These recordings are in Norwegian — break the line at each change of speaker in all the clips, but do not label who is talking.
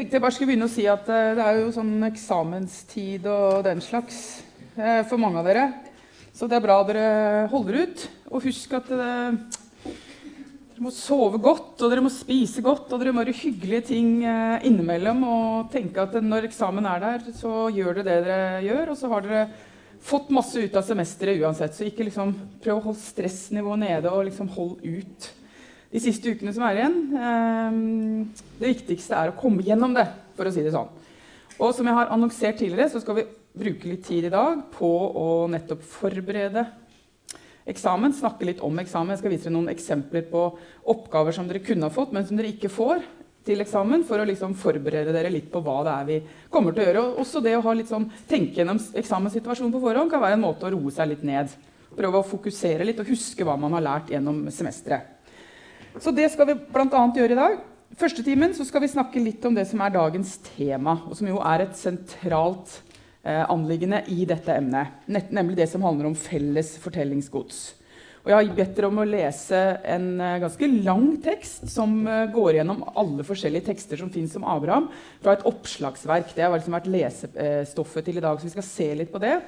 tenkte jeg bare skulle begynne å si at eh, det er jo sånn eksamenstid og den slags eh, for mange av dere. Så det er bra dere holder ut. Og husk at det, dere må sove godt, og dere må spise godt, og dere må gjøre hyggelige ting eh, innimellom. Og tenke at når eksamen er der, så gjør dere det dere gjør. Og så har dere fått masse ut av semesteret uansett. Så ikke liksom prøv å holde stressnivået nede og liksom hold ut de siste ukene som er igjen. Eh, det viktigste er å komme gjennom det, for å si det sånn. Og som jeg har annonsert tidligere, så skal vi bruke litt tid i dag på å nettopp forberede eksamen. Snakke litt om eksamen. Jeg skal vise dere noen eksempler på oppgaver som dere kunne ha fått, men som dere ikke får til eksamen, for å liksom forberede dere litt på hva det er vi kommer til å gjøre. Og også det å sånn, tenke gjennom eksamenssituasjonen på forhånd kan være en måte å roe seg litt ned. Prøve å fokusere litt og huske hva man har lært gjennom semesteret. Så det skal vi bl.a. gjøre i dag. Første timen skal vi snakke litt om det som er dagens tema, og som jo er et sentralt eh, anliggende i dette emnet. Nemlig det som handler om felles fortellingsgods. Og jeg har bedt dere om å lese en eh, ganske lang tekst som eh, går gjennom alle forskjellige tekster som fins om Abraham, fra et oppslagsverk. Det har liksom vært lesestoffet til i dag, så vi skal se litt på det.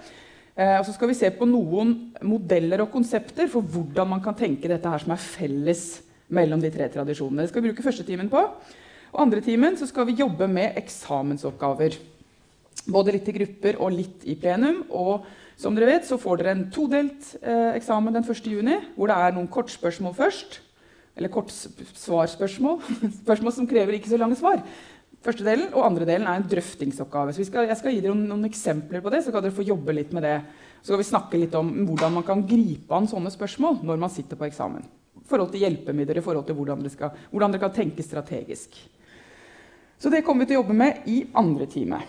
Eh, og så skal vi se på noen modeller og konsepter for hvordan man kan tenke dette her som er felles mellom de tre tradisjonene. Det skal vi bruke første timen på. Og andre timen så skal vi jobbe med eksamensoppgaver. Både litt i grupper og litt i plenum. Og som dere vet, så får dere en todelt eh, eksamen den 1. juni, hvor det er noen kortspørsmål først. Eller kortsvarspørsmål. Spørsmål som krever ikke så lange svar. Første delen, og andre delen er en drøftingsoppgave. Så skal, jeg skal gi dere noen, noen, eksempler på det, så kan dere få jobbe litt med det. Så skal vi snakke litt om hvordan man kan gripe an sånne spørsmål når man sitter på eksamen forhold til hjelpemidler, i forhold til hvordan dere, skal, hvordan dere kan tenke strategisk. Så det kommer vi til å jobbe med i andre time.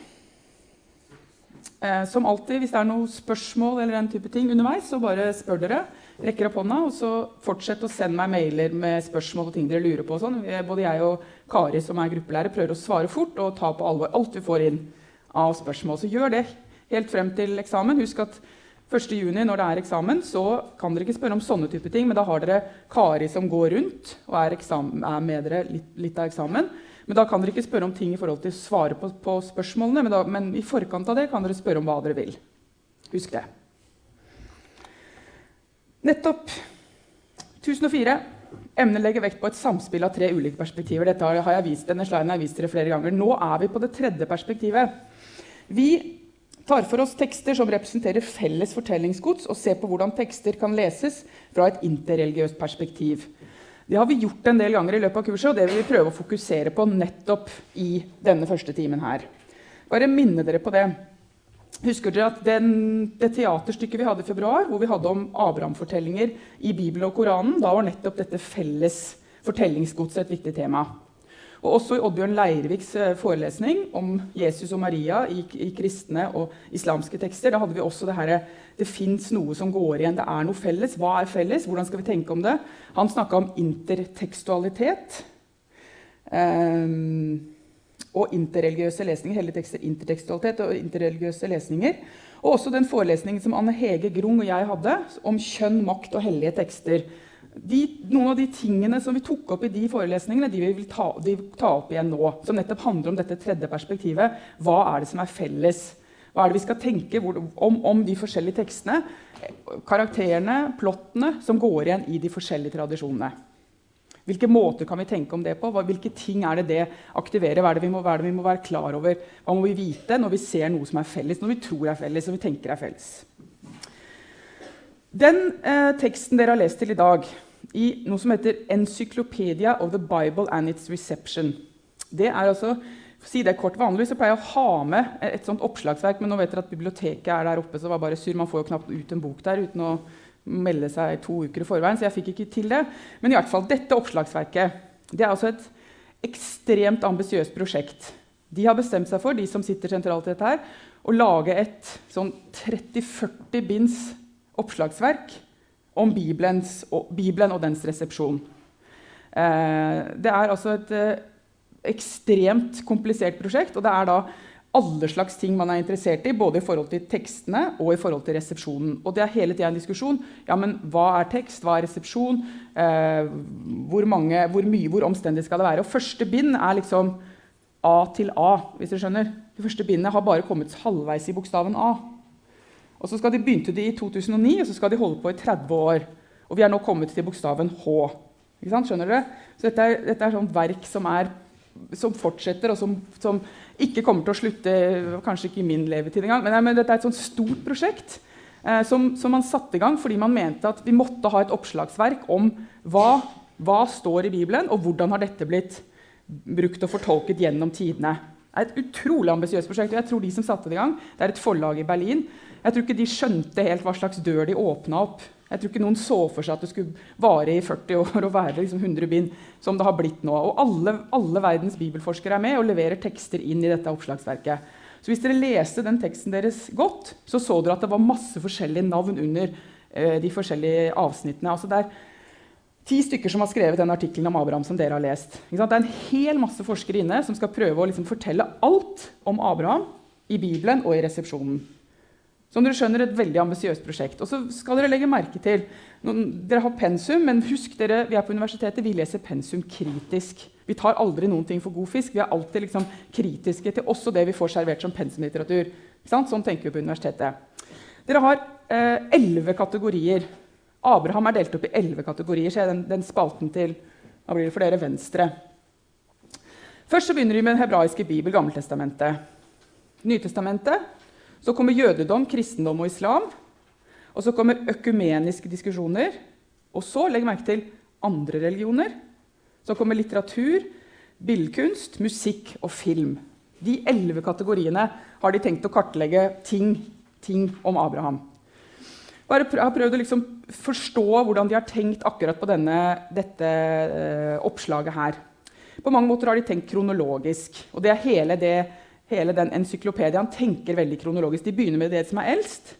Eh, som alltid, hvis det er noen spørsmål eller den type ting underveis, så bare spør dere. Rekker opp hånda, og så fortsett å sende meg mailer med spørsmål og ting dere lurer på. Sånn. Både jeg og Kari, som er gruppelærer, prøver å svare fort og ta på alvor alt vi får inn av spørsmål. Så gjør det helt frem til eksamen. Husk at 1.6, når det er eksamen, så kan dere ikke spørre om sånne type ting, men da har dere Kari som går rundt og er, eksamen, er med dere litt, litt, av eksamen. Men da kan dere ikke spørre om ting i forhold til svare på, på spørsmålene, men, da, men, i forkant av det kan dere spørre om hva dere vil. Husk det. Nettopp. 1004. Emnet legger vekt på et samspill av tre ulike perspektiver. Dette har jeg vist, denne sliden har jeg vist dere flere ganger. Nå er vi på det tredje perspektivet. Vi tar for oss tekster som representerer felles fortellingsgods, og ser på hvordan tekster kan leses fra et interreligiøst perspektiv. Det har vi gjort en del ganger i løpet av kurset, og det vil vi prøve å fokusere på nettopp i denne første timen her. Bare minne dere på det. Husker dere at den, det teaterstykket vi hadde i februar, hvor vi hadde om Abraham-fortellinger i Bibelen og Koranen, da var nettopp dette felles fortellingsgodset et viktig tema. Og også i Oddbjørn Leirviks eh, forelesning om Jesus og Maria i, i kristne og islamske tekster da hadde vi også det her, det fins noe som går igjen. Det er noe felles. Hva er felles? Hvordan skal vi tenke om det? Han snakka om intertekstualitet. Um, og interreligiøse lesninger. Hele tekster, intertekstualitet og interreligiøse lesninger. Og også den forelesningen som Anne Hege Grung og jeg hadde om kjønn, makt og hellige tekster de, noen av de tingene som vi tok opp i de forelesningene, de vil ta, de ta, opp igjen nå. Som nettopp handler om dette tredje perspektivet. Hva er det som er felles? Hva er det vi skal tenke om, om de forskjellige tekstene? Karakterene, plottene, som går igjen i de forskjellige tradisjonene. Hvilke måter kan vi tenke om det på? Hvilke ting er det det aktiverer? Hva er det, må, det vi må, være klar over? Hva må vi vite når vi ser noe som er felles, når vi tror er felles, og vi tenker er felles? Den eh, teksten dere har lest til i dag, i noe som heter 'Encyclopedia of the Bible and its Reception'. Det er altså, si det kort, Vanligvis så pleier jeg å ha med et sånt oppslagsverk, men nå vet dere at biblioteket er der oppe, så var bare syr. Man får jo knapt ut en bok der uten å melde seg to uker i forveien, så jeg fikk ikke til det. Men i hvert fall, dette oppslagsverket det er altså et ekstremt ambisiøst prosjekt. De har bestemt seg for, de som sitter sentralt i dette her, å lage et sånn 30-40 binds oppslagsverk om Bibelens, og, Bibelen og dens resepsjon. Eh, det er altså et eh, ekstremt komplisert prosjekt. og det er da alle slags ting man er interessert i, både i forhold til tekstene og i forhold til resepsjonen. Og det er hele tida en diskusjon. Ja, men hva er tekst? Hva er resepsjon? Eh, hvor, mange, hvor, mye, hvor omstendig skal det være? Og første bind er liksom A til A. hvis du skjønner. Det første bindet har bare kommet halvveis i bokstaven A. Og så de, begynte de i 2009, og så skal de holde på i 30 år. Og vi er nå kommet til bokstaven H. Skjønner dere? Så dette er, dette er sånn verk som, er, som fortsetter, og som, som, ikke kommer til å slutte Kanskje ikke i min levetid engang, men, men dette er et sånt stort prosjekt eh, som, som, man satte i gang fordi man mente at vi måtte ha et oppslagsverk om hva, hva står i Bibelen, og hvordan har dette blitt brukt og fortolket gjennom tidene. Det er et utrolig ambisiøst prosjekt. og jeg tror de som satte Det i gang, det er et forlag i Berlin. Jeg tror ikke de skjønte helt hva slags dør de åpna opp jeg tror ikke noen så for seg at det skulle vare i 40 år og være liksom 100 bind. som det har blitt nå. Og alle, alle, verdens bibelforskere er med og leverer tekster inn i dette oppslagsverket. Så hvis dere leste den teksten deres godt, så så dere at det var masse forskjellige navn under eh, de forskjellige avsnittene. Altså det er ti stykker som har skrevet den artikkelen om Abraham som dere har lest. Det er en hel masse forskere inne som skal prøve å liksom fortelle alt om Abraham i Bibelen og i resepsjonen. Som dere skjønner, et veldig ambisiøst prosjekt. Og så skal Dere legge merke til, dere har pensum, men husk dere, vi er på universitetet, vi leser pensum kritisk. Vi tar aldri noen ting for god fisk. Vi er alltid liksom kritiske til også det vi får servert som pensumlitteratur. Sånn tenker vi på universitetet. Dere har eh, elleve eh, kategorier. Abraham er delt opp i elleve kategorier. Se den, den, spalten til da blir det for dere? Venstre. Først så begynner vi med den hebraiske bibel, Gammeltestamentet. Nytestamentet så kommer jødedom, kristendom og islam. Og så kommer økumeniske diskusjoner. Og så legg merke til andre religioner. Så kommer litteratur, billedkunst, musikk og film. De elleve kategoriene har de tenkt å kartlegge ting, ting om Abraham. Bare prøv, har prøvd å liksom forstå hvordan de har tenkt akkurat på denne, dette uh, oppslaget her. På mange måter har de tenkt kronologisk. Og det er hele det hele den encyklopediaen tenker veldig kronologisk. De begynner med det som er eldst,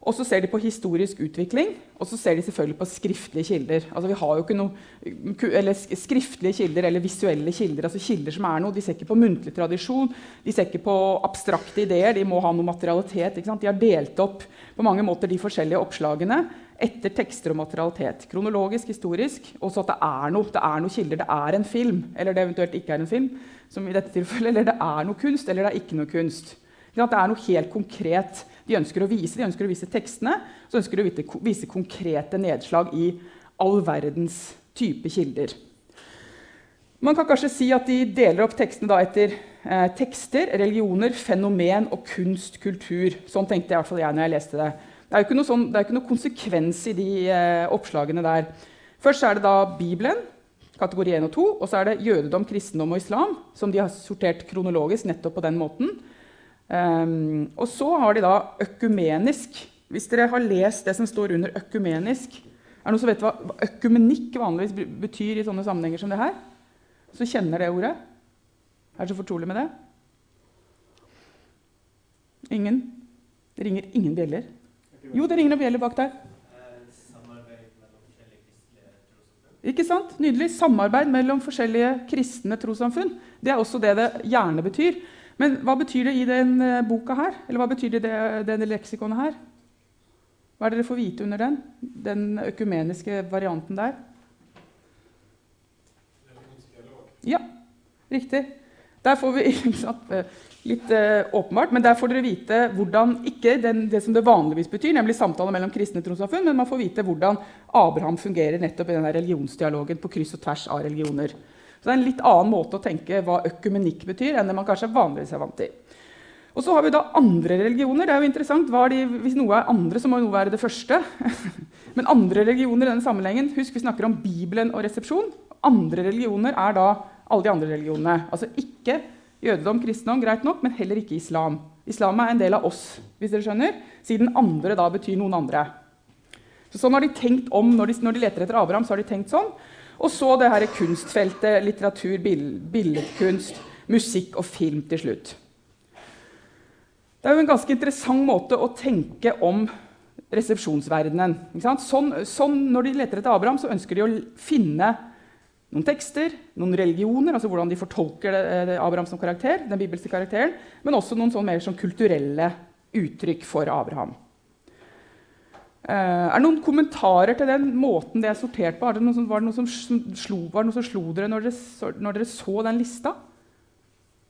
og så ser de på historisk utvikling, og så ser de selvfølgelig på skriftlige kilder. Altså, vi har jo ikke noe, eller Skriftlige kilder eller visuelle kilder, altså kilder som er noe. De ser ikke på muntlig tradisjon, de ser ikke på abstrakte ideer. De må ha noe materialitet. De har delt opp på mange måter de forskjellige oppslagene etter tekster og materialitet. Kronologisk, historisk, og så at det er noe. Det er noen kilder. Det er en film, eller det eventuelt ikke er en film som i dette tilfellet, eller det er noe kunst, eller det er ikke noe kunst. Det er noe helt konkret de ønsker å vise. De ønsker å vise tekstene, så ønsker de å vise konkrete nedslag i all verdens type kilder. Man kan kanskje si at de deler opp tekstene etter eh, tekster, religioner, fenomen og kunst, kultur. Sånn tenkte i hvert fall jeg når jeg leste det. Det er jo ikke sånn, ikke noe konsekvens i de eh, oppslagene der. Først er det da Bibelen, kategori 1 og 2. Og så er det jødedom, kristendom og islam, som de har sortert kronologisk nettopp på den måten. Um, og så har de da økumenisk. Hvis dere har lest det som står under økumenisk Er det noen som vet hva, hva økumenikk vanligvis betyr i sånne sammenhenger som det her? Så kjenner det ordet? Er det så fortrolig med det? Ingen? Det ringer ingen bjeller. Jo, det ringer noen bjeller bak der. Ikke sant? Nydelig. Samarbeid mellom forskjellige kristne trossamfunn. Det er også det det gjerne betyr. Men hva betyr det i den uh, boka her? Eller hva betyr det i denne leksikonet her? Hva er det dere får vite under den? Den økumeniske varianten der? Ja, riktig. Der får vi Litt uh, åpenbart, men der får dere vite hvordan ikke den, det som det vanligvis betyr, nemlig samtaler mellom kristne trossamfunn, men man får vite hvordan Abraham fungerer nettopp i denne religionsdialogen på kryss og tvers av religioner. Så det er en litt annen måte å tenke hva økumenikk betyr, enn det man kanskje vanligvis er vant til. Og så har vi da andre religioner. det er jo interessant. De, hvis noe er andre, så må noe være det første. Men andre religioner i denne sammenhengen, husk vi snakker om Bibelen og resepsjon. Andre religioner er da alle de andre religionene. Altså ikke Jødedom, kristendom, greit nok, men heller ikke islam. Islam er en del av oss, hvis dere skjønner, siden andre da betyr noen andre. Så sånn har de tenkt om, Når de, når de leter etter Abraham, så har de tenkt sånn. Og så det her kunstfeltet, litteratur, billedkunst, musikk og film til slutt. Det er jo en ganske interessant måte å tenke om resepsjonsverdenen. Sånn, sånn, når de leter etter Abraham, så ønsker de å finne noen tekster, noen religioner, altså hvordan de fortolker det, det Abraham som karakter, den bibelske karakteren, men også noen sånn mer sånn kulturelle uttrykk for Abraham. Uh, er det noen kommentarer til den måten det er sortert på? Som, var, det noe som, slo, det noe som slo dere når dere, når dere så den lista?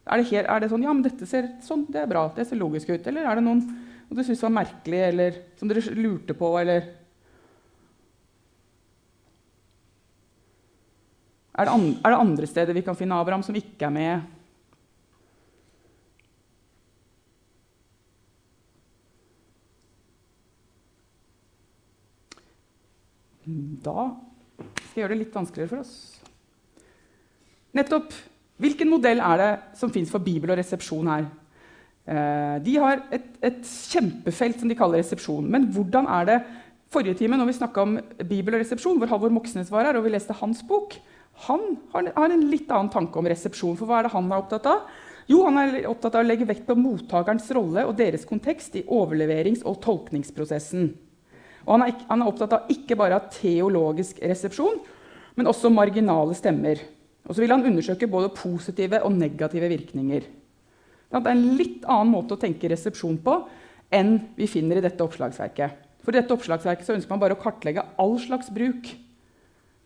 Er det, her, er det sånn Ja, men dette ser sånn, det er bra. Det ser logisk ut. Eller er det noen du syntes var merkelig, eller som dere lurte på, eller er det, andre, er det andre steder vi kan finne Abraham som ikke er med? Da skal jeg gjøre det litt vanskeligere for oss. Nettopp. Hvilken modell er det som fins for Bibel og resepsjon her? Eh, de har et, et, kjempefelt som de kaller resepsjon. Men hvordan er det Forrige time når vi snakka om Bibel og resepsjon, hvor Halvor Moxnes var her, og vi leste hans bok, han har, en litt annen tanke om resepsjon. For hva er det han er opptatt av? Jo, han er opptatt av å legge vekt på mottakerens rolle og deres kontekst i overleverings- og tolkningsprosessen. Og han er, han er opptatt av ikke bare av teologisk resepsjon, men også marginale stemmer. Og så vil han undersøke både positive og negative virkninger. Det er en litt annen måte å tenke resepsjon på enn vi finner i dette oppslagsverket. For i dette oppslagsverket ønsker man bare å kartlegge all slags bruk.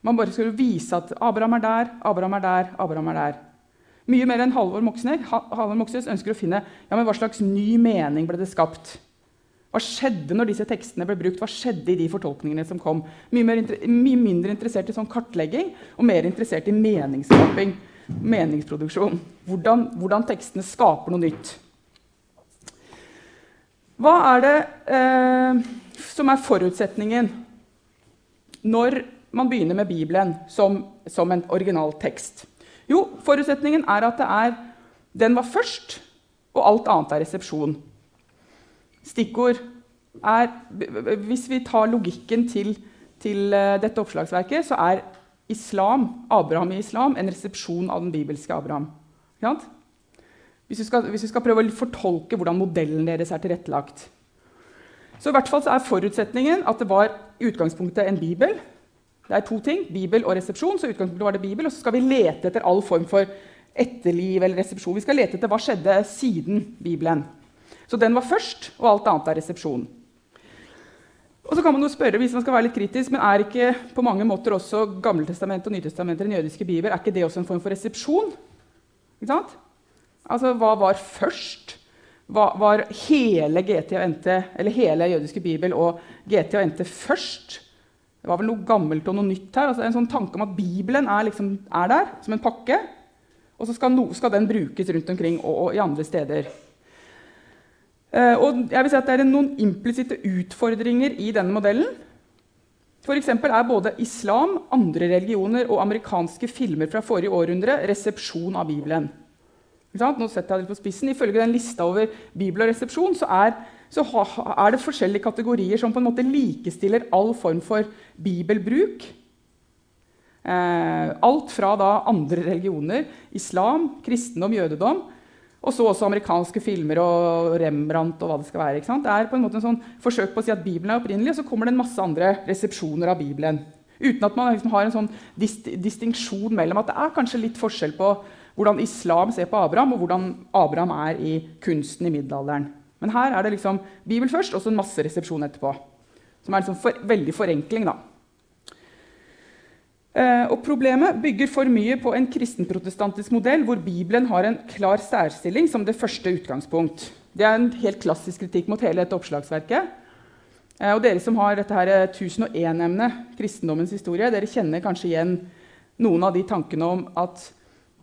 Man bare skulle vise at Abraham er der, Abraham er der, Abraham er der. Mye mer enn Halvor Moxnes. Halvor Moxnes ønsker å finne ja, hva slags ny mening ble det skapt. Hva skjedde når disse tekstene ble brukt? Hva skjedde i de fortolkningene som kom? Mye, mye mindre interessert i sånn kartlegging og mer interessert i meningsskaping. Meningsproduksjon. Hvordan, hvordan tekstene skaper noe nytt. Hva er det eh, som er forutsetningen når man begynner med Bibelen som, som en original tekst? Jo, forutsetningen er at er, den var først, og alt annet er resepsjon. Stikkord er Hvis vi tar logikken til, til eh, dette oppslagsverket, så er islam, Abraham i islam en resepsjon av den bibelske Abraham. Hvis vi, skal, hvis vi skal prøve å fortolke hvordan modellen deres er tilrettelagt. Så i hvert fall er forutsetningen at det var i utgangspunktet en bibel. Det er to ting, Bibel og resepsjon. så utgangspunktet var det Bibel, Og så skal vi lete etter all form for etterliv eller resepsjon. Vi skal lete etter hva skjedde siden Bibelen. Så den var først, og alt annet er resepsjon. Og så kan man jo spørre, hvis man skal være litt kritisk, men Er ikke på mange måter også Gammeltestamentet og Nytestamentet den jødiske bibel, er ikke det også en form for resepsjon? Ikke sant? Altså, Hva var først? Hva, var hele GT og NT, eller hele jødiske bibel og GT og NT først? Det var vel noe gammelt og noe nytt her. altså En sånn tanke om at Bibelen er, liksom, er der som en pakke, og så skal, no, skal den brukes rundt omkring og, og i andre steder. Eh, og jeg vil si at Det er noen implisitte utfordringer i denne modellen. F.eks. er både islam, andre religioner og amerikanske filmer fra forrige århundre resepsjon av Bibelen. Nå setter jeg det på spissen. Ifølge den lista over Bibel og resepsjon så er, så er, det forskjellige kategorier som på en måte likestiller all form for bibelbruk. Eh, alt fra da andre religioner, islam, kristendom, jødedom, og så også amerikanske filmer og Rembrandt og hva det skal være. Det er på en måte en sånn forsøk på å si at Bibelen er opprinnelig, og så kommer det en masse andre resepsjoner av Bibelen. Uten at man liksom har en sånn dist distinksjon mellom at det er kanskje litt forskjell på hvordan islam ser på Abraham, og hvordan Abraham er i kunsten i middelalderen. Men her er det liksom Bibel først, og så en masse resepsjon etterpå. Som er liksom for, veldig forenkling, da. Eh, og Problemet bygger for mye på en kristenprotestantisk modell hvor Bibelen har en klar særstilling som det første utgangspunkt. Det er en helt klassisk kritikk mot hele dette oppslagsverket. Eh, og Dere som har dette 1001-emnet, eh, kristendommens historie, dere kjenner kanskje igjen noen av de tankene om at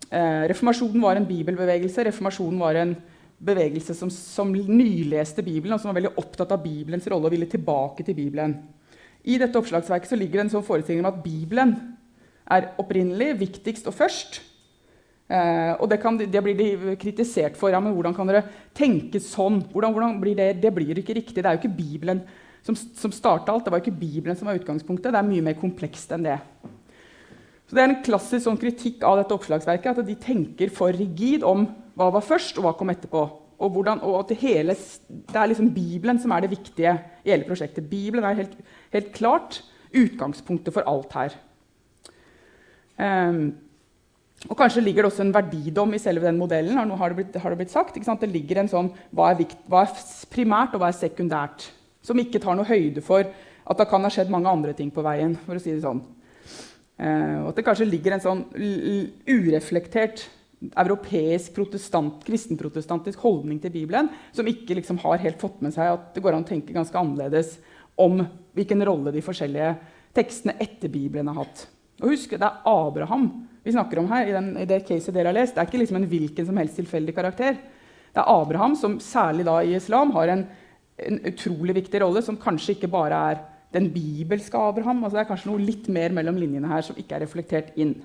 eh, reformasjonen var en bibelbevegelse. Reformasjonen var en bevegelse som, som nyleste Bibelen, og som var veldig opptatt av Bibelens rolle og ville tilbake til Bibelen. I dette oppslagsverket ligger det en sånn forestilling om at Bibelen er opprinnelig, viktigst og først. Eh, og det, kan, det, blir de kritisert for. Ja, men hvordan kan dere tenke sånn? Hvordan, hvordan blir det? det blir ikke riktig. Det er jo ikke Bibelen som, som starta alt. Det var ikke Bibelen som var utgangspunktet. Det er mye mer komplekst enn det. Så Det er en klassisk sånn kritikk av dette oppslagsverket, at de tenker for rigid om hva var først, og hva kom etterpå. Og, hvordan, og det, hele, det er liksom Bibelen som er det viktige i hele prosjektet. Bibelen er helt, helt klart utgangspunktet for alt her. Um, og Kanskje ligger det også en verdidom i selve den modellen. har det blitt, har det blitt sagt. Det ligger en sånn, hva er, vikt, hva er, primært og hva er sekundært? Som ikke tar noe høyde for at det kan ha skjedd mange andre ting på veien. for å si det sånn. Uh, og at det kanskje ligger en sånn ureflektert europeisk protestant, kristenprotestantisk holdning til Bibelen som ikke liksom har helt fått med seg at det går an å tenke ganske annerledes om hvilken rolle de forskjellige tekstene etter Bibelen har hatt. Og husk, Det er Abraham vi snakker om her. i, den, i det caset dere har lest. Det er ikke liksom en hvilken som helst tilfeldig karakter. Det er Abraham som særlig da i islam har en, en utrolig viktig rolle, som kanskje ikke bare er den bibelske Abraham. altså Det er kanskje noe litt mer mellom linjene her som ikke er reflektert inn.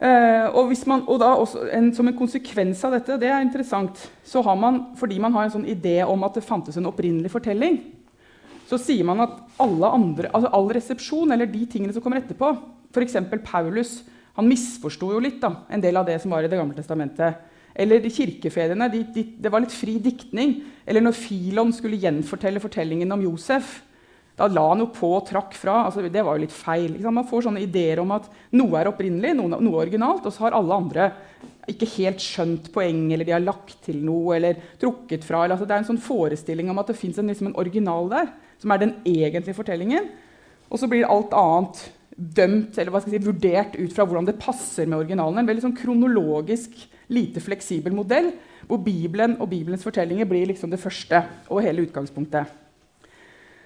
Uh, og, man, og også, en, Som en konsekvens av dette, det er interessant, så har man, fordi man har en sånn idé om at det fantes en opprinnelig fortelling, så sier man at andre, altså all resepsjon, eller de tingene som kommer etterpå F.eks. Paulus han misforsto jo litt da, en del av det som var i Det gamle testamentet. Eller de kirkefedrene. De, de, det var litt fri diktning. Eller når Filon skulle gjenfortelle fortellingen om Josef, da la han jo på og trakk fra. Altså, det var jo litt feil. Man får sånne ideer om at noe er opprinnelig, noe, noe originalt, og så har alle andre ikke helt skjønt poeng, eller de har lagt til noe eller trukket fra. Eller, altså, det er en sånn forestilling om at det fins en, liksom en, original der, som er den egentlige fortellingen. Og så blir alt annet dømt eller hva skal jeg si, vurdert ut fra hvordan det passer med originalen. En veldig sånn kronologisk, lite fleksibel modell hvor Bibelen og Bibelens fortellinger blir liksom det første og hele utgangspunktet.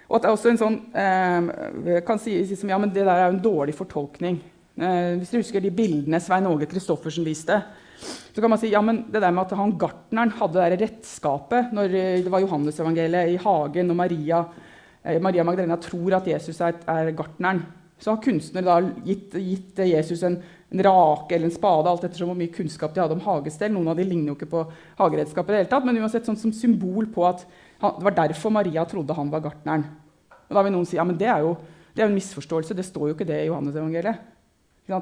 Og at det er også en sånn, eh, kan si, si som, ja, men Det der er jo en dårlig fortolkning. Eh, hvis du husker de bildene Svein Åge Christoffersen viste, så kan man si ja, men det der med at han gartneren hadde det redskapet når det var Johannesevangeliet i hagen, og Maria, eh, Maria Magdalena tror at Jesus er, er gartneren, så har kunstnere da gitt, gitt Jesus en, en, rake eller en spade, alt ettersom hvor mye kunnskap de hadde om hagestell. Noen av de ligner jo ikke på hageredskapet, i det hele tatt, men uansett sånn som symbol på at han, det var derfor Maria trodde han var gartneren. Og da vil noen si ja, men det er jo det er en misforståelse. Det står jo ikke det i Johannes-evangeliet. Ja,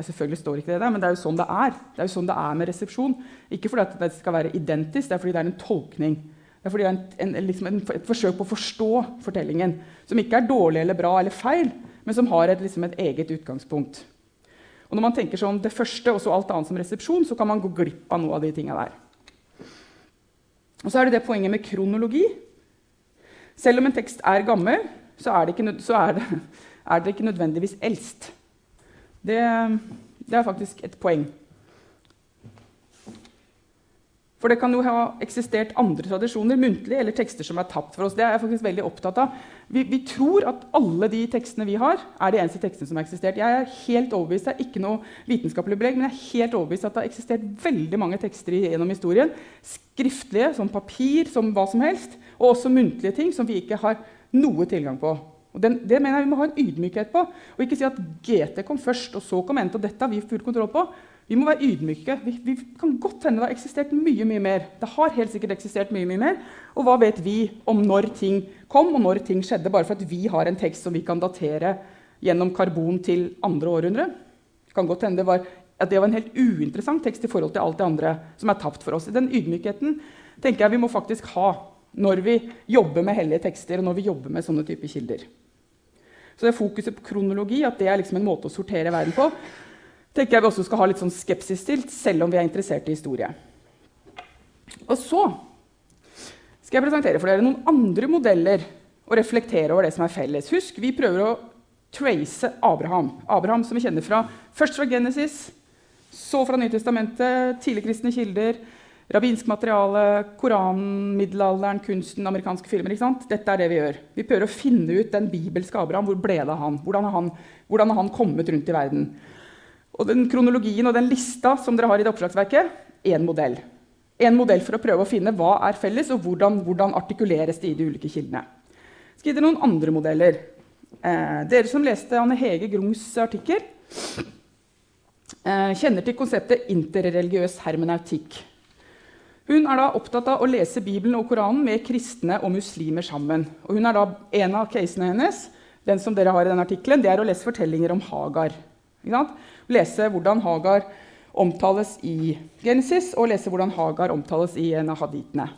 selvfølgelig står ikke det der, men det er jo sånn det er. Det er jo sånn det er med resepsjon. Ikke fordi det skal være identisk, det er fordi det er en tolkning. Det er fordi det er en, en, liksom en, et forsøk på å forstå fortellingen. Som ikke er dårlig eller bra eller feil, men som har et, liksom et eget utgangspunkt. Og Når man tenker sånn det første og så alt annet som resepsjon, så kan man gå glipp av noe av de tinga der. Og så er det det poenget med kronologi. Selv om en tekst er gammel, så er det ikke, er det, er det ikke nødvendigvis eldst. Det, det, er faktisk et poeng. For det kan jo ha eksistert andre tradisjoner, muntlige eller tekster som er tapt for oss. Det er jeg faktisk veldig opptatt av. Vi, vi, tror at alle de tekstene vi har, er de eneste tekstene som har eksistert. Jeg er helt overbevist, Det er ikke noe vitenskapelig belegg, men jeg er helt overbevist at det har eksistert veldig mange tekster gjennom historien. Skriftlige, som papir, som hva som helst. Og også muntlige ting som vi ikke har noe tilgang på. Og den, det mener jeg Vi må ha en ydmykhet på. Og ikke si at GT kom først, og så kom NT, og dette har vi full kontroll på. Vi må være ydmyke. Vi, vi, kan godt hende det har eksistert mye mye mer. Det har helt sikkert eksistert mye mye mer. Og hva vet vi om når ting kom, og når ting skjedde, bare for at vi har en tekst som vi kan datere gjennom karbon til andre århundre? Det kan godt hende det var, at det var en helt uinteressant tekst i forhold til alt det andre som er tapt for oss. Den ydmykheten tenker jeg vi må faktisk ha når vi jobber med hellige tekster og når vi jobber med sånne typer kilder. Så det fokuset på kronologi, at det er liksom en måte å sortere verden på tenker jeg vi også skal ha litt sånn skepsis til, selv om vi er interessert i historie. Og så skal jeg presentere for dere noen andre modeller og reflektere over det som er felles. Husk, vi prøver å trace Abraham. Abraham som vi kjenner fra, først fra Genesis, så fra Nytestamentet, tidligkristne kilder, rabbinsk materiale, Koranen, middelalderen, kunsten, amerikanske filmer. Dette er det vi gjør. Vi prøver å finne ut den bibelske Abraham. Hvor ble det av han? Hvordan har han, hvordan har han kommet rundt i verden? Og den kronologien og den lista som dere har i det oppslagsverket, én modell. En modell for å prøve å finne hva er felles, og hvordan, hvordan artikuleres det i de ulike kildene. Skriv gi dere noen andre modeller. Eh, dere som leste Anne Hege Grungs artikkel, eh, kjenner til konseptet interreligiøs hermenautikk. Hun er da opptatt av å lese Bibelen og Koranen med kristne og muslimer sammen. Og hun er da, En av casene hennes den som dere har i den artiklen, det er å lese fortellinger om Hagar lese hvordan Hagar omtales i Genesis, og lese hvordan Hagar omtales i en av haditene.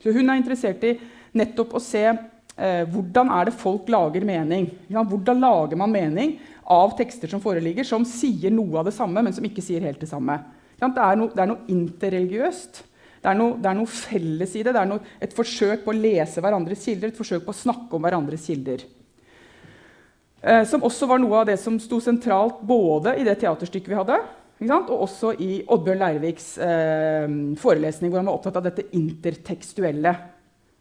Så hun er interessert i nettopp å se eh, hvordan er det folk lager mening. Ja, hvordan lager man mening av tekster som foreligger, som sier noe av det samme, men som ikke sier helt det samme. Ja, det, er noe, det er noe interreligiøst. Det er noe, det er noe felles i det. Det er noe, et forsøk på å lese hverandres kilder, et forsøk på å snakke om hverandres kilder. Eh, som også var noe av det som sto sentralt både i det teaterstykket vi hadde, Og også i Oddbjørn Leirviks eh, forelesning, hvor han var opptatt av dette intertekstuelle.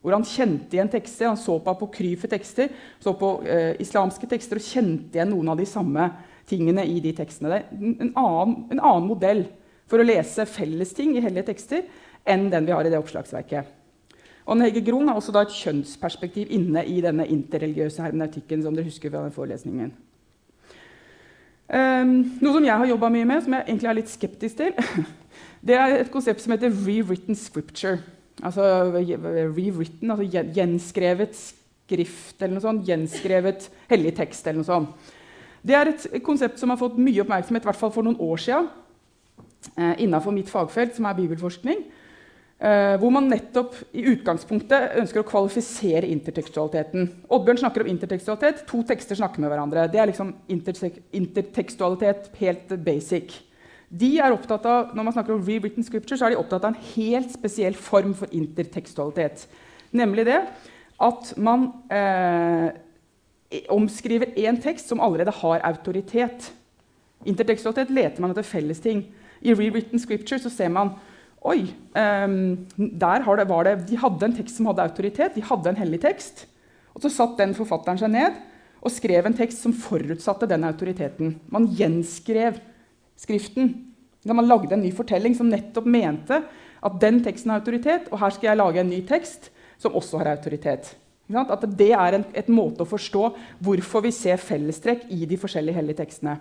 Hvor han kjente igjen tekster. Han så på apokryfe tekster, så på eh, islamske tekster og kjente igjen noen av de samme tingene i de tekstene. En annen, en annen modell for å lese felles ting i hellige tekster enn den vi har i det oppslagsverket. Og Hege Grung har også et kjønnsperspektiv inne i denne interreligiøse hermeneutikken. som dere husker fra den forelesningen. Um, noe som jeg har jobba mye med, som jeg egentlig er litt skeptisk til, det er et konsept som heter rewritten scripture. Altså rewritten, altså gjenskrevet skrift eller noe sånt. Gjenskrevet hellig tekst eller noe sånt. Det er et konsept som har fått mye oppmerksomhet, i hvert fall for noen år siden, eh, innenfor mitt fagfelt, som er bibelforskning. Uh, hvor man nettopp i utgangspunktet ønsker å kvalifisere intertekstualiteten. Oddbjørn snakker om intertekstualitet. To tekster snakker med hverandre. Det er liksom intertekstualitet helt basic. De er opptatt av, Når man snakker om rewritten scripture, så er de opptatt av en helt spesiell form for intertekstualitet. Nemlig det at man eh, omskriver én tekst som allerede har autoritet. Intertekstualitet leter man etter felles ting. I rewritten scripture så ser man Oi, um, der det, var det, De hadde en tekst som hadde autoritet, de hadde en hellig tekst. Og så satt den forfatteren seg ned og skrev en tekst som forutsatte den autoriteten. Man gjenskrev Skriften. Da man lagde en ny fortelling som nettopp mente at den teksten har autoritet, og her skal jeg lage en ny tekst som også har autoritet. At det er en, et måte å forstå hvorfor vi ser fellestrekk i de forskjellige hellige tekstene.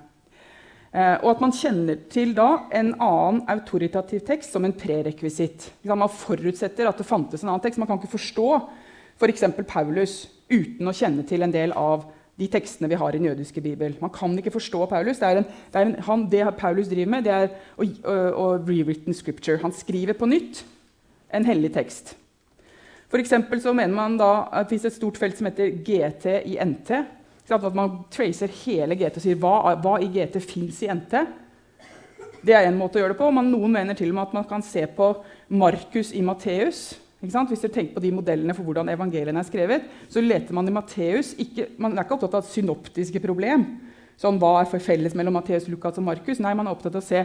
Eh, og at man kjenner til da en annen autoritativ tekst som en prerekvisitt. Man forutsetter at det fantes en annen tekst. Man kan ikke forstå f.eks. For Paulus uten å kjenne til en del av de tekstene vi har i den jødiske bibel. Man kan ikke forstå Paulus. Det, en, det, en, han, det Paulus driver med, det er å, å, å rewritten scripture. Han skriver på nytt en hellig tekst. For så mener man da at Det finnes et stort felt som heter GT i NT. At man tracer hele GT og sier hva, hva i GT fins i NT. Det er en måte å gjøre det på. Man, noen mener til og med at man kan se på Markus i Matteus. Hvis dere tenker på de modellene for hvordan evangeliene er skrevet, så leter man i Matteus Man er ikke opptatt av et synoptiske problem. Sånn, hva er felles mellom Matteus, Lukas og Markus? Nei, man er opptatt av å se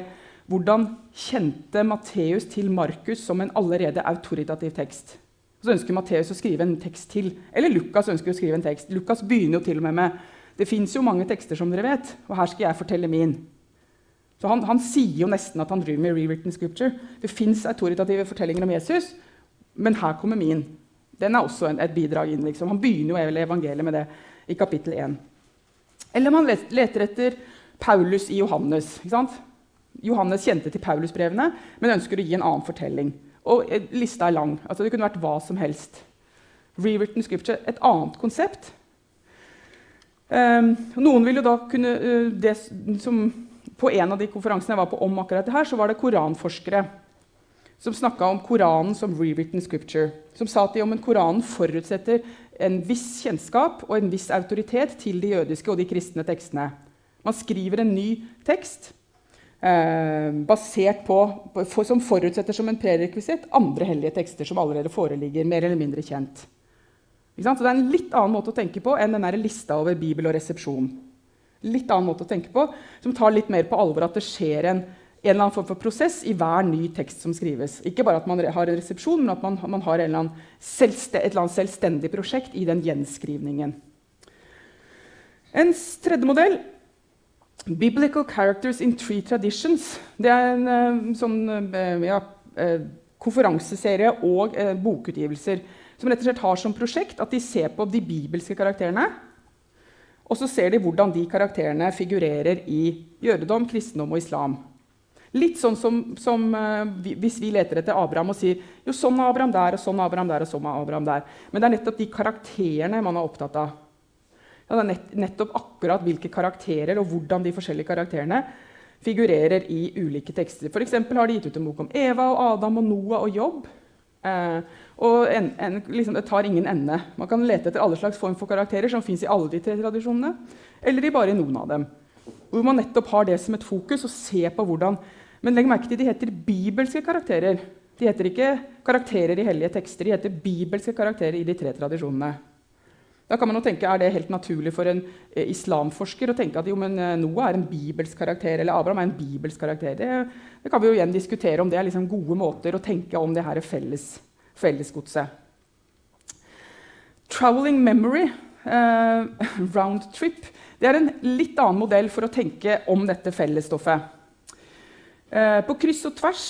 hvordan kjente Matteus til Markus som en allerede autoritativ tekst. Så ønsker Matteus å skrive en tekst til. Eller Lukas ønsker å skrive en tekst. Lukas begynner jo til og med med det fins jo mange tekster, som dere vet, og her skal jeg fortelle min. Så han, han sier jo nesten at han driver med rewritten scripture. Det fins autoritative fortellinger om Jesus, men her kommer min. Den er også en, et bidrag inn. Liksom. Han begynner jo evangeliet med det i kapittel 1. Eller man leter etter Paulus i Johannes. Johannes kjente til Paulusbrevene, men ønsker å gi en annen fortelling. Og lista er lang. Altså, det kunne vært hva som helst. Rewritten scripture, et annet konsept. Um, noen vil jo da kunne uh, det som, På en av de konferansene jeg var på om akkurat det her, så var det koranforskere som snakka om Koranen som rewritten scripture. Som sa at om en Koranen forutsetter en viss kjennskap og en viss autoritet til de jødiske og de kristne tekstene. Man skriver en ny tekst Eh, basert på, for, som forutsetter som en prerekvisitt andre hellige tekster som allerede foreligger, mer eller mindre kjent. Så Det er en litt annen måte å tenke på enn den lista over Bibel og resepsjon. Litt annen måte å tenke på, Som tar litt mer på alvor at det skjer en, en eller annen form for prosess i hver ny tekst som skrives. Ikke bare at man har en resepsjon, men at man, man har et eller annet selvstendig prosjekt i den gjenskrivningen. En tredje modell 'Biblical Characters in Three Traditions'. Det er en uh, sånn uh, ja, uh, konferanseserie og bokutgivelser som rett og slett har som prosjekt at de ser på de bibelske karakterene. Og så ser de hvordan de karakterene figurerer i jødedom, kristendom og islam. Litt sånn som, som vi, hvis vi leter etter Abraham og sier jo sånn er Abraham der, og sånn er Abraham der, og sånn er Abraham der. Men det er nettopp de karakterene man er opptatt av. Ja, det er nettopp akkurat hvilke karakterer og hvordan de forskjellige karakterene figurerer i ulike tekster. For har de gitt ut en bok om Eva og Adam og Noah og Jobb. Eh, og en, en, liksom, det tar ingen ende. Man kan lete etter alle slags form for karakterer som fins i alle de tre tradisjonene, eller i bare noen av dem. Hvor man nettopp har det som et fokus og ser på hvordan Men legg merke til de heter bibelske karakterer. De heter ikke karakterer i hellige tekster, de heter bibelske karakterer i de tre tradisjonene. Da kan man jo tenke, Er det helt naturlig for en eh, islamforsker å tenke at jo, men eh, Noah er en bibelsk karakter, eller Abraham er en bibelsk karakter? Det, det kan vi jo igjen diskutere om det er liksom gode måter å tenke om det felles, fellesgodset. Traveling memory, eh, round trip, det er en litt annen modell for å tenke om dette fellesstoffet. Eh, på kryss og tvers,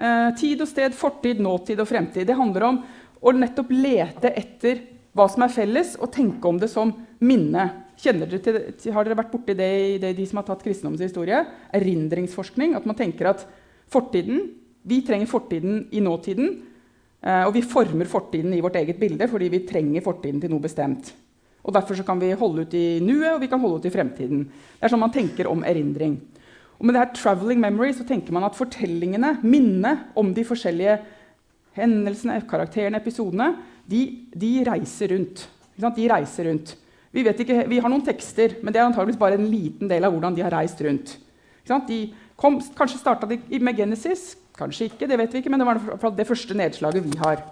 eh, tid og sted, fortid, nåtid og fremtid. Det handler om å nettopp lete etter hva som er felles, og tenke om det som minne. Dere til, har dere vært borti det det, de som har tatt kristendommens historie? Erindringsforskning. At man tenker at fortiden, vi trenger fortiden i nåtiden. Eh, og vi former fortiden i vårt eget bilde fordi vi trenger fortiden til noe bestemt. Og Derfor kan vi holde ut i nuet og vi kan holde ut i fremtiden. Det er sånn man tenker om erindring. Og Med det her traveling memory så tenker man at fortellingene, minnet om de forskjellige hendelsene, karakterene, episodene, de, de reiser rundt. De reiser rundt. Vi, ikke, vi, har noen tekster, men det er antageligvis bare en liten del av hvordan de har reist rundt. De kom, kanskje starta de med Genesis, kanskje ikke, det vet vi ikke, men det var det første nedslaget vi har.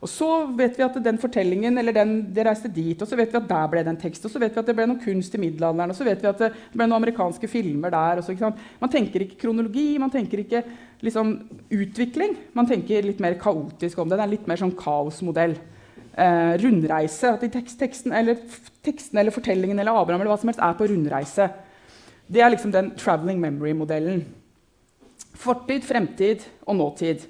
Og så vet vi at den fortellingen, eller den, det reiste dit, og så vet vi at der ble det en tekst. Og så vet vi at det ble noe kunst i middelalderen, og så vet vi at det ble noen amerikanske filmer der. Så, man tenker ikke kronologi, man tenker ikke liksom, utvikling. Man tenker litt mer kaotisk om det. Det er litt mer sånn kaosmodell. Eh, rundreise. At tekst, teksten, eller, teksten eller fortellingen eller Abraham eller hva som helst er på rundreise. Det er liksom den traveling memory-modellen. Fortid, fremtid og nåtid.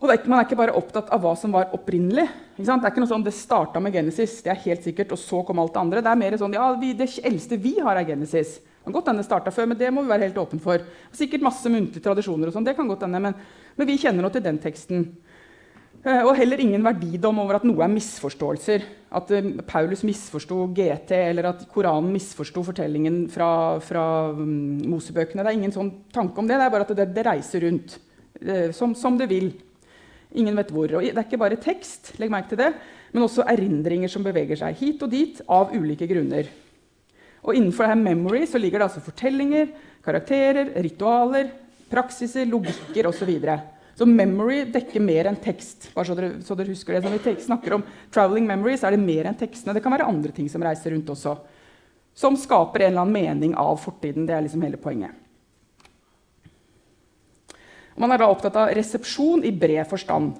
Og er, Man er ikke bare opptatt av hva som var opprinnelig. Det er ikke noe sånn, det starta med Genesis, det er helt sikkert, og så kom alt det andre. Det er mer sånn, ja, vi, det eldste vi har, er Genesis. Det kan godt hende det starta før, men det må vi være helt åpne for. Sikkert masse muntlige tradisjoner, og sånn, det kan godt hende, men, men, vi kjenner nå til den teksten. Uh, og heller ingen verdidom over at noe er misforståelser. At uh, Paulus misforsto GT, eller at Koranen misforsto fortellingen fra, fra um, Mosebøkene. Det er ingen sånn tanke om det. Det er bare at det, det reiser rundt uh, som, som det vil. Ingen vet hvor. Og det er ikke bare tekst, legg merke til det, men også erindringer som beveger seg hit og dit av ulike grunner. Og Innenfor dette memory så ligger det altså fortellinger, karakterer, ritualer, praksiser, logikker osv. Så, memory dekker mer enn tekst. bare så dere, så dere husker det. Når vi snakker om traveling memory, så er det mer enn tekstene. Det kan være andre ting som reiser rundt også. Som skaper en eller annen mening av fortiden. Det er liksom hele poenget. Man er da opptatt av resepsjon i bred forstand.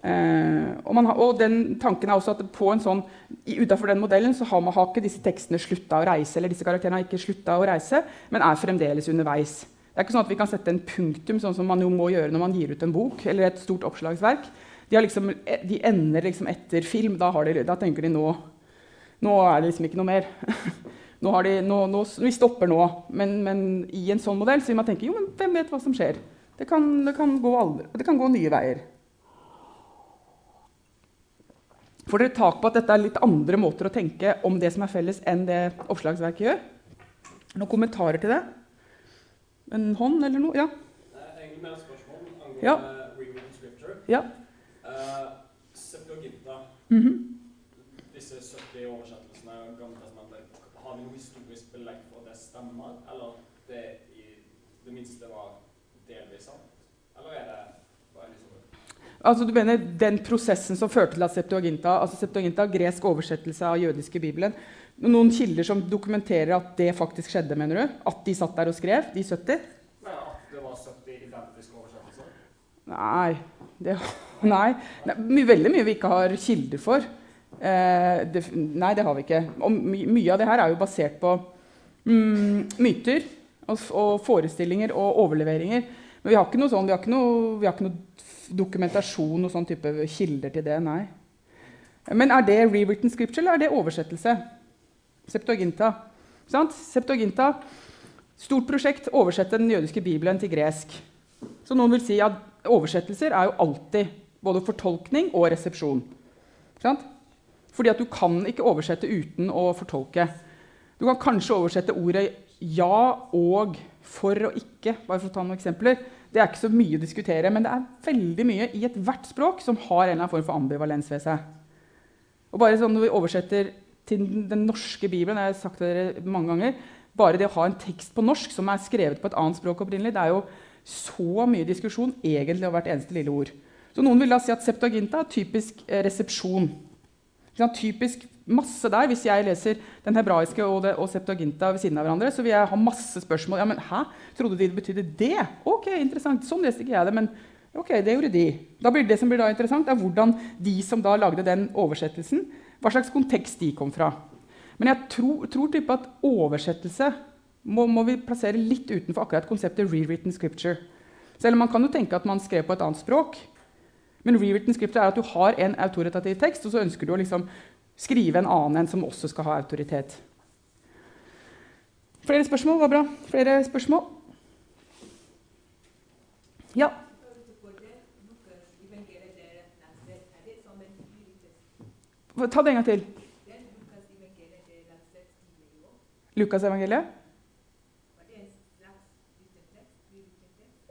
Eh, og, har, og, den tanken er også at på en sånn, Utenfor den modellen så har man har ikke disse tekstene slutta å reise, eller disse karakterene har ikke slutta å reise, men er fremdeles underveis. Det er ikke sånn at vi kan sette en punktum, sånn som man jo må gjøre når man gir ut en bok eller et stort oppslagsverk. De, liksom, de ender liksom etter film. Da, de, da tenker de nå Nå er det liksom ikke noe mer. nå de, nå, nå, vi stopper nå. Men, men, i en sånn modell så vil man tenke jo, men hvem vet hva som skjer? Det kan, det kan, gå, aldri, det kan gå, nye veier. Får dere tak på at dette er litt andre måter å tenke om det som er felles, enn det oppslagsverket gjør? Noen kommentarer til det? En hånd eller noe? Ja?
Egentlig mer spørsmål angående
ja.
rewritten scripture.
Ja.
Uh, Septuaginta,
mm -hmm.
disse 70 oversettelsene har vi noe historisk belegg for at det stemmer, eller det i det minste var delvis sant? Eller er det bare en?
Altså, du mener Den prosessen som førte til at Septuaginta, altså Septuaginta, gresk oversettelse av jødiske bibelen Noen kilder som dokumenterer at det faktisk skjedde? mener du? At de satt der og skrev, de 70?
Nei, at det var 70 identiske oversettelser?
Nei. Det, nei. nei veldig mye vi ikke har kilder for. Eh, det, nei, det har vi ikke. Og my, mye av det her er jo basert på mm, myter og, og, forestillinger og overleveringer. Men vi har ikke noe, sånn, vi har ikke noe, vi har ikke noe dokumentasjon og sånn type kilder til det. nei. Men er det rewritten scripture, eller er det oversettelse? Septuaginta. Sant? Septuaginta, Stort prosjekt oversette den jødiske bibelen til gresk. Så noen vil si at oversettelser er jo alltid både fortolkning og resepsjon. Sant? Fordi at du kan ikke oversette uten å fortolke. Du kan kanskje oversette ordet 'ja' og 'for' og 'ikke'. bare for å ta noen eksempler. Det er ikke så mye å diskutere, men det er veldig mye i ethvert språk som har en eller annen form for ambivalens ved seg. Og bare sånn Når vi oversetter til den norske bibelen jeg har sagt det dere mange ganger, Bare det å ha en tekst på norsk som er skrevet på et annet språk opprinnelig, det er jo så mye diskusjon egentlig over hvert eneste lille ord. Så Noen vil da si at Septuaginta er typisk resepsjon. Typisk masse der. Hvis jeg leser den hebraiske og, det, og Septuaginta ved siden av hverandre, så vil jeg ha masse spørsmål. Ja, men hæ? Trodde de det betydde det? Ok, interessant. Sånn leste ikke jeg det. men ok, det gjorde de. Da blir Det som blir da interessant, er hvordan de som da lagde den oversettelsen, hva slags kontekst de kom fra. Men jeg tror, tror at oversettelse må, må, vi plassere litt utenfor akkurat konseptet rewritten scripture. Selv om man kan jo tenke at man skrev på et annet språk. Men rewritten scripture er at du har en autoritativ tekst, og så ønsker du å liksom skrive en annen en som også skal ha autoritet. Flere spørsmål? Var bra. Flere spørsmål? Ja? Ta det en gang til. Lukasevangeliet?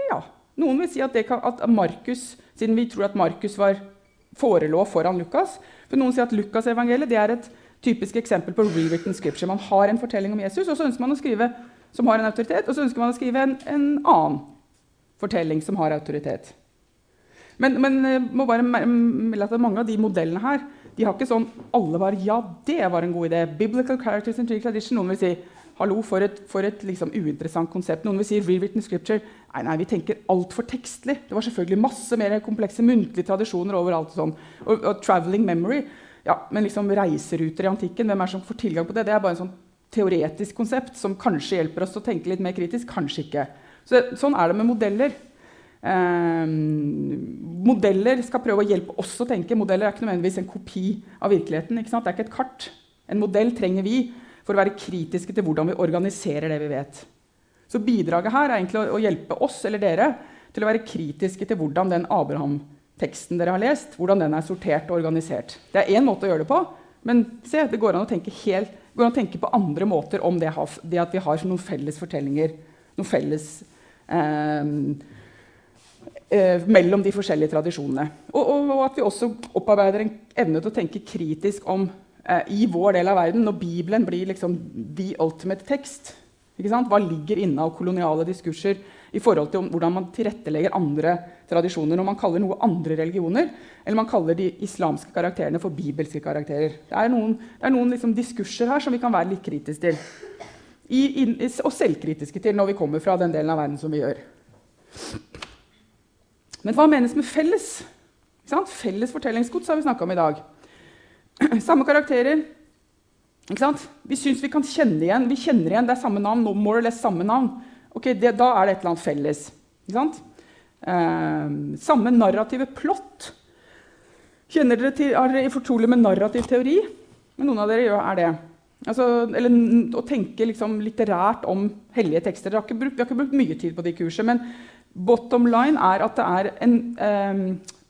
Ja. Noen vil si at, at Markus, siden vi tror at Markus var forelå foran Lukas For Noen sier at Lukasevangeliet er et typisk eksempel på rewritten scripture. Man har en fortelling om Jesus, og så ønsker man å skrive som har en autoritet, og så ønsker man å skrive en, en annen fortelling som har autoritet. Men, men eh, må bare melde at mange av de modellene her de har ikke sånn alle bare Ja, det var en god idé. Biblical characters and tradition. Noen vil si Hallo, for et, for et liksom, uinteressant konsept. Noen vil si rewritten scripture. Nei, nei, vi tenker altfor tekstlig. Det var selvfølgelig masse mer komplekse muntlige tradisjoner overalt. Sånn. og, og traveling memory. Ja, men liksom reiseruter i antikken, hvem er det som får tilgang på det? Det er bare en sånn teoretisk konsept som kanskje hjelper oss å tenke litt mer kritisk. Kanskje ikke. Så, sånn er det med modeller. Eh, modeller skal prøve å hjelpe oss å tenke. Modeller er ikke nødvendigvis en kopi av virkeligheten. Det er ikke et kart. En modell trenger vi for å være kritiske til hvordan vi organiserer det vi vet. Så bidraget her er egentlig å, hjelpe oss eller dere til å være kritiske til hvordan den Abraham-teksten dere har lest, hvordan den er sortert og organisert. Det er én måte å gjøre det på, men se, det går an å tenke, helt, an å tenke på andre måter om det, det, at vi har noen felles fortellinger, noen felles eh, eh, mellom de forskjellige tradisjonene. Og, og, og, at vi også opparbeider en evne til å tenke kritisk om eh, i vår del av verden, når Bibelen blir liksom the ultimate text. Hva ligger inne av koloniale diskurser i forhold til hvordan man tilrettelegger andre tradisjoner når man kaller noe andre religioner, eller man kaller de islamske karakterene for bibelske karakterer. Det er noen, det er noen liksom diskurser her som vi kan være litt kritiske til. I, in, og selvkritiske til når vi kommer fra den delen av verden som vi gjør. Men hva menes med felles? Felles fortellingsgods har vi snakka om i dag. Samme karakterer. Vi syns vi kan kjenne igjen vi kjenner igjen, det er samme navn. more or less samme navn. Ok, det, Da er det et eller annet felles. Eh, samme narrative plott. Kjenner dere til, Er dere fortrolige med narrativ teori? Noen av dere gjør, er det. Altså, eller å tenke liksom, litterært om hellige tekster. Har brukt, vi har ikke brukt mye tid på de kursene, men Bottom line er at det er en eh,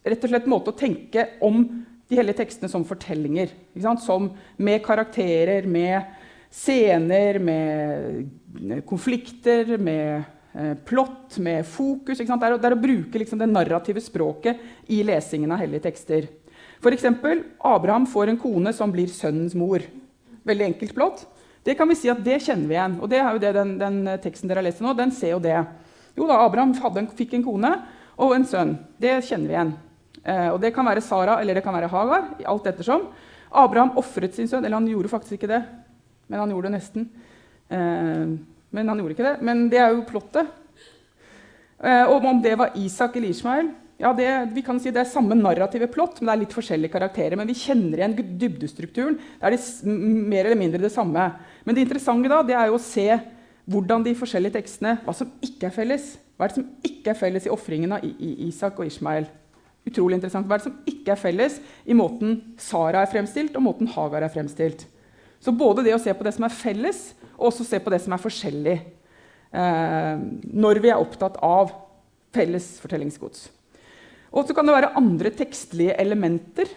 rett og slett måte å tenke om de hellige tekstene som fortellinger. Som med karakterer, med scener, med konflikter, med eh, plott, med fokus. Det er, det, er, å bruke liksom, det narrative språket i lesingen av hellige tekster. F.eks. Abraham får en kone som blir sønnens mor. Veldig enkelt plott. Det kan vi si at det kjenner vi igjen. Og det er jo det den, den teksten dere har lest nå, den ser jo det. Jo da, Abraham en, fikk en kone og en sønn. Det kjenner vi igjen. Eh, og Det kan være Sara eller det kan være Hagar. alt ettersom. Abraham ofret sin sønn. Eller han gjorde faktisk ikke det, men han gjorde det nesten. Eh, men han gjorde ikke det. Men det er jo plottet. Eh, og om det var Isak eller Ishmael ja, det, vi kan si det er samme narrative plott, men det er litt forskjellige karakterer. Men vi kjenner igjen dybdestrukturen. Det er det, mer eller mindre det samme. Men det interessante da, det er jo å se hvordan de forskjellige tekstene, hva som ikke er felles. Hva er det som ikke er felles i ofringen av Isak og Ishmael? Utrolig interessant. Hva er det som ikke er felles i måten Sara er fremstilt, og måten Hagar er fremstilt? Så både det å se på det som er felles, og også se på det som er forskjellig. Eh, når vi er opptatt av felles fortellingsgods. Og så kan det være andre tekstlige elementer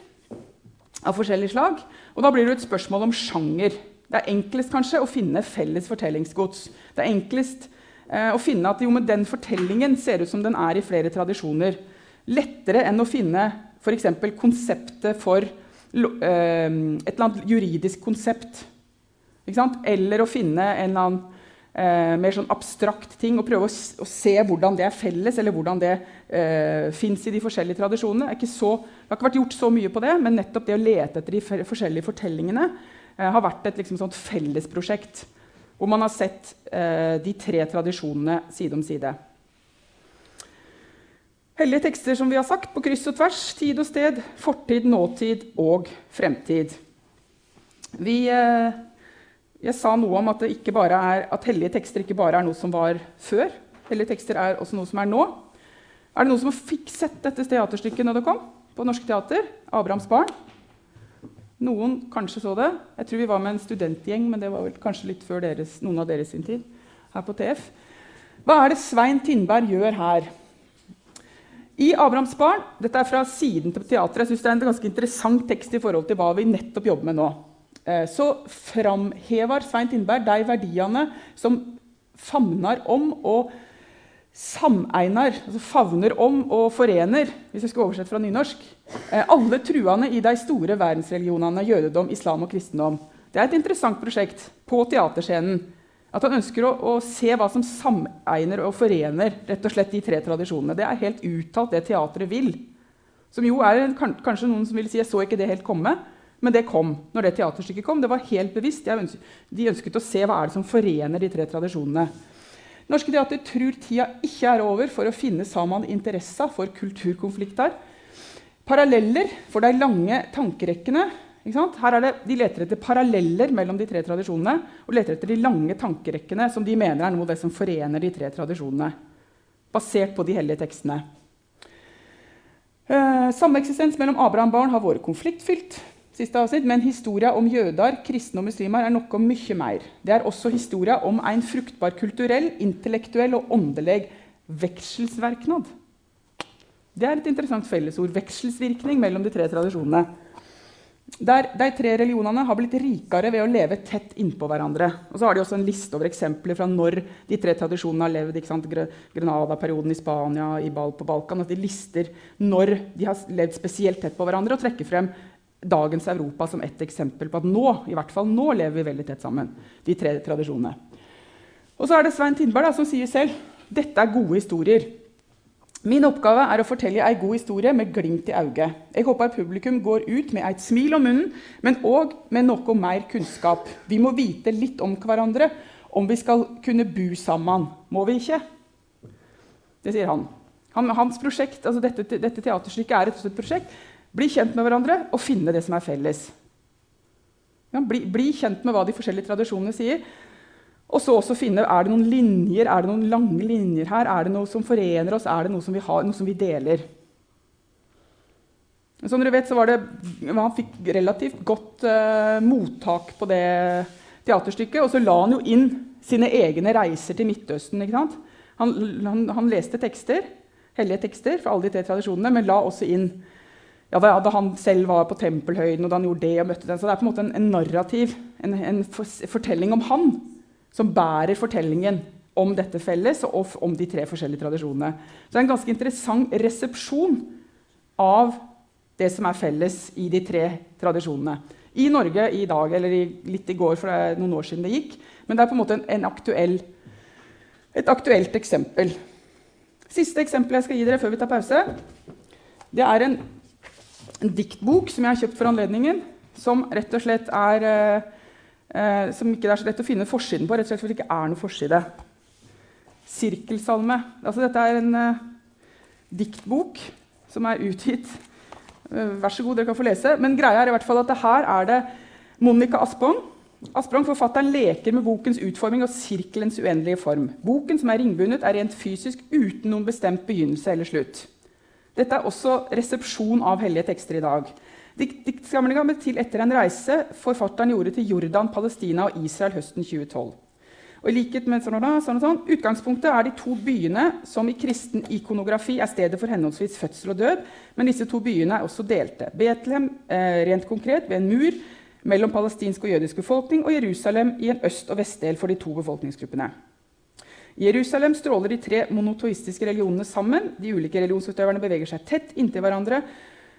av forskjellig slag. Og da blir det et spørsmål om sjanger. Det er enklest kanskje å finne felles fortellingsgods. Det er enklest eh, å finne at jo, men den fortellingen ser ut som den er i flere tradisjoner. Lettere enn å finne f.eks. konseptet for eh, et eller annet juridisk konsept. Eller å finne en eller annen eh, mer sånn abstrakt ting og prøve å, å, se hvordan det er felles, eller hvordan det eh, fins i de forskjellige tradisjonene. Det har ikke vært gjort så mye på det, men nettopp det å lete etter de forskjellige fortellingene har vært et liksom, fellesprosjekt. Hvor man har sett eh, de tre tradisjonene side om side. Hellige tekster som vi har sagt, på kryss og tvers, tid og sted, fortid, nåtid og fremtid. Vi... Eh, jeg sa noe om at, er, at, hellige tekster ikke bare er noe som var før. Hellige tekster er også noe som er nå. Er det noen som fikk sett dette teaterstykket når det kom? På Norske Teater? 'Abrahams barn'? Noen kanskje så det. Jeg tror vi var med en studentgjeng, men det var vel kanskje litt før deres, noen av deres sin tid. her på TF. Hva er det Svein Tindberg gjør her? I 'Abrahams barn' Dette er fra siden til teatret. Jeg synes Det er en ganske interessant tekst i forhold til hva vi nettopp jobber med nå. Eh, så framhever Svein Tindberg de verdiene som famner om og samegner, altså favner om og forener, hvis jeg skal oversette fra nynorsk, eh, alle truene i de store verdensreligionene jødedom, islam og kristendom. Det er et interessant prosjekt på teaterscenen. At han ønsker å, å, se hva som samegner og forener rett og slett de tre tradisjonene. Det er helt uttalt det teatret vil. Som jo er kanskje noen som vil si jeg så ikke det helt komme. Men det kom når det teaterstykket kom. Det var helt bevisst. De ønsket å se hva er det som forener de tre tradisjonene. Norske Teater tror tida ikke er over for å finne sammen interessa for kulturkonflikter. Paralleller for de lange tankerekkene. Her det, de leter etter paralleller mellom de tre tradisjonene og leter etter de lange tankerekkene som de mener er noe av det som forener de tre tradisjonene. Basert på de hellige tekstene. Eh, Sameksistens mellom Abraham og barn har vært konfliktfylt siste avsnitt, men historia om jøder, kristne og muslimer er noe mye mer. Det er også historia om en fruktbar kulturell, intellektuell og åndelig vekselsverknad. Det er et interessant fellesord. Vekselsvirkning mellom de tre tradisjonene. Der de tre religionene har blitt rikere ved å leve tett innpå hverandre. Og så har de også en liste over eksempler fra når de tre tradisjonene har levd. Grenada-perioden i Spania, i Bal på Balkan. At de lister når de har levd spesielt tett på hverandre, og trekker frem dagens Europa som ett eksempel på at nå i hvert fall nå lever vi veldig tett sammen. de tre tradisjonene. Og så er det Svein Tindberg da, som sier selv dette er gode historier. Min oppgave er å fortelle ei god historie med glimt i øyet. Jeg håper publikum går ut med et smil om munnen, men òg med noe mer kunnskap. Vi må vite litt om hverandre om vi skal kunne bo sammen. Må vi ikke? Det sier han. han hans prosjekt, altså dette, dette teaterstykket er et prosjekt bli kjent med hverandre og finne det som er felles. Ja, bli, bli, kjent med hva de forskjellige tradisjonene sier. Og så også finne er det noen linjer, er det noen lange linjer her. Er det noe som forener oss? Er det noe som vi, har, noe som vi deler? Som dere vet, så var det, Han fikk relativt godt uh, mottak på det teaterstykket. Og så la han jo inn sine egne reiser til Midtøsten. Han, han, han, leste tekster, hellige tekster fra alle de tre tradisjonene, men la også inn ja, da, han selv var på Tempelhøyden og da han gjorde det og møtte den. Så det er på en måte en, en narrativ, en, en fortelling om han, som bærer fortellingen om dette felles og om de tre forskjellige tradisjonene. Så det er en ganske interessant resepsjon av det som er felles i de tre tradisjonene. I Norge i dag, eller i, litt i går, for det er noen år siden det gikk. Men det er på en måte en, aktuell, et aktuelt eksempel. Siste eksempel jeg skal gi dere før vi tar pause, det er en en diktbok som jeg har kjøpt for anledningen, som rett og slett er eh, eh, Som ikke er så lett å finne forsiden på, rett og slett fordi det ikke er noe forside. Sirkelsalme. Altså, dette er en eh, diktbok som er utgitt. Eh, vær så god, dere kan få lese. Men greia er i hvert fall at her er det Monica Aspong. Asprang, forfatteren, leker med bokens utforming og sirkelens uendelige form. Boken, som er ringbundet, er rent fysisk uten noen bestemt begynnelse eller slutt. Dette er også resepsjon av hellige tekster i dag. Diktsamlinga ble til etter en reise forfatteren gjorde til Jordan, Palestina og Israel høsten 2012. Og i likhet med sånn og sånn og sånn, Utgangspunktet er de to byene som i kristen ikonografi er stedet for henholdsvis fødsel og død, men disse to byene er også delte. Betlehem eh, rent konkret ved en mur mellom palestinsk og jødisk befolkning, og Jerusalem i en øst- og vestdel for de to befolkningsgruppene. Jerusalem stråler de tre monotoistiske religionene sammen. De ulike religionsutøverne beveger seg tett inntil hverandre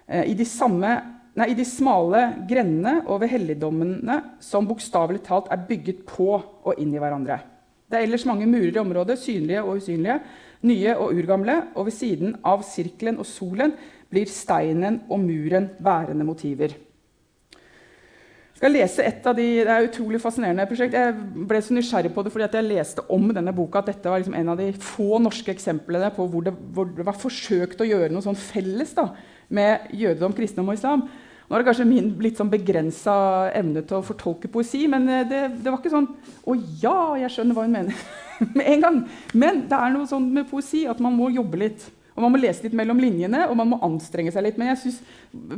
eh, i, de samme, nei, i de smale grendene over helligdommene som bokstavelig talt er bygget på og inn i hverandre. Det er ellers mange murer i området, synlige og usynlige, nye og urgamle, og ved siden av sirkelen og solen blir steinen og muren værende motiver. Skal lese et av de, Det er et utrolig fascinerende prosjekt. Jeg ble så nysgjerrig på det fordi jeg leste om denne boka at dette var liksom en av de få norske eksemplene på hvor det, hvor det var forsøkt å gjøre noe sånn felles da, med jødedom, kristendom og islam. Nå er det kanskje min litt sånn begrensa evne til å fortolke poesi, men eh, det, det, var ikke sånn Å ja, jeg skjønner hva hun mener. med en gang. Men det er noe sånn med poesi at man må jobbe litt. Og man må lese litt mellom linjene, og man må anstrenge seg litt. Men jeg synes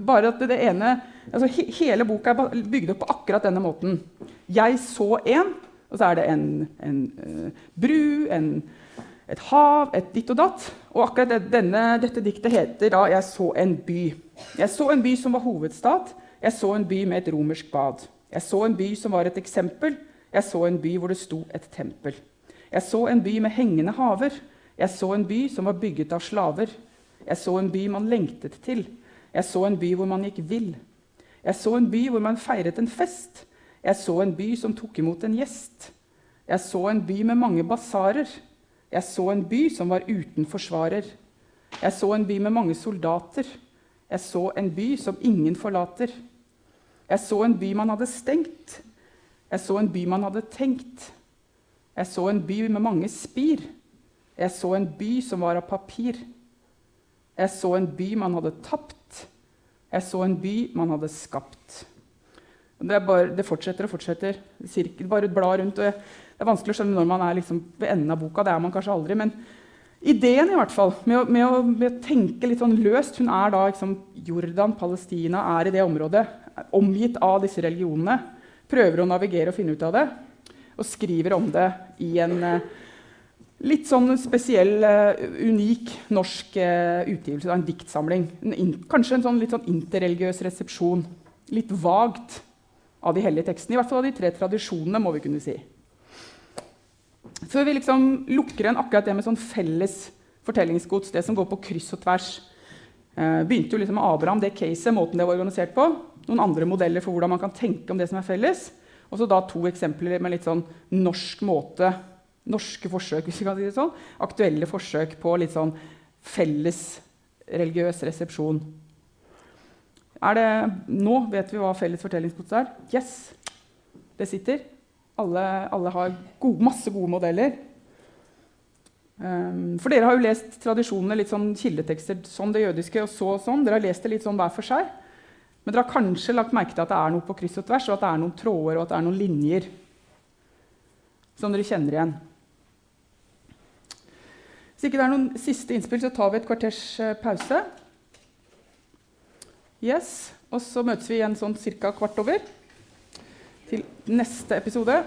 bare at det ene, altså he, Hele boka er bygd opp på akkurat denne måten. Jeg så en, og så er det en, en uh, bru, en, et hav, et ditt og datt. Og akkurat denne, dette diktet heter da 'Jeg så en by'. Jeg så en by som var hovedstad. Jeg så en by med et romersk bad. Jeg så en by som var et eksempel. Jeg så en by hvor det sto et tempel. Jeg så en by med hengende haver. Jeg så en by som var bygget av slaver. Jeg så en by man lengtet til. Jeg så en by hvor man gikk vill. Jeg så en by hvor man feiret en fest. Jeg så en by som tok imot en gjest. Jeg så en by med mange basarer. Jeg så en by som var uten forsvarer. Jeg så en by med mange soldater. Jeg så en by som ingen forlater. Jeg så en by man hadde stengt. Jeg så en by man hadde tenkt. Jeg så en by med mange spir. Jeg så en by som var av papir. Jeg så en by man hadde tapt. Jeg så en by man hadde skapt. Det, bare, det fortsetter og fortsetter. Cirkel, bare bla rundt. det er vanskelig å skjønne når man er liksom ved enden av boka. Det er man kanskje aldri. Men ideen i hvert fall, med å, med å, med å tenke litt sånn løst Hun er da liksom, Jordan, Palestina, er i det området. Omgitt av disse religionene. Prøver å navigere og finne ut av det. Og skriver om det i en uh, Litt sånn spesiell, uh, unik norsk uh, utgivelse av en diktsamling. En kanskje en sånn litt sånn interreligiøs resepsjon. Litt vagt av de hellige tekstene. I hvert fall av de tre tradisjonene, må vi kunne si. Før vi liksom lukker igjen akkurat det med sånn felles fortellingsgods, det som går på kryss og tvers. Uh, begynte jo liksom med Abraham, det caset, måten det var organisert på. Noen andre modeller for hvordan man kan tenke om det som er felles. Og så da to eksempler med litt sånn norsk måte norske forsøk, hvis vi kan si det sånn, aktuelle forsøk på litt sånn felles religiøs resepsjon. Er det, nå vet vi hva felles fortellingsgods er. Yes! Det sitter. Alle, alle har gode, masse gode modeller. Um, for dere har jo lest tradisjonene, litt sånn kildetekster sånn det jødiske. og så og sånn. Dere har lest det litt sånn hver for seg. Men dere har kanskje lagt merke til at det er noe på kryss og tvers, og at det er noen tråder og at det er noen linjer som dere kjenner igjen. Hvis ikke det er noen siste innspill, så tar vi et kvarters eh, pause. Yes, Og så møtes vi igjen sånn ca. kvart over til neste episode.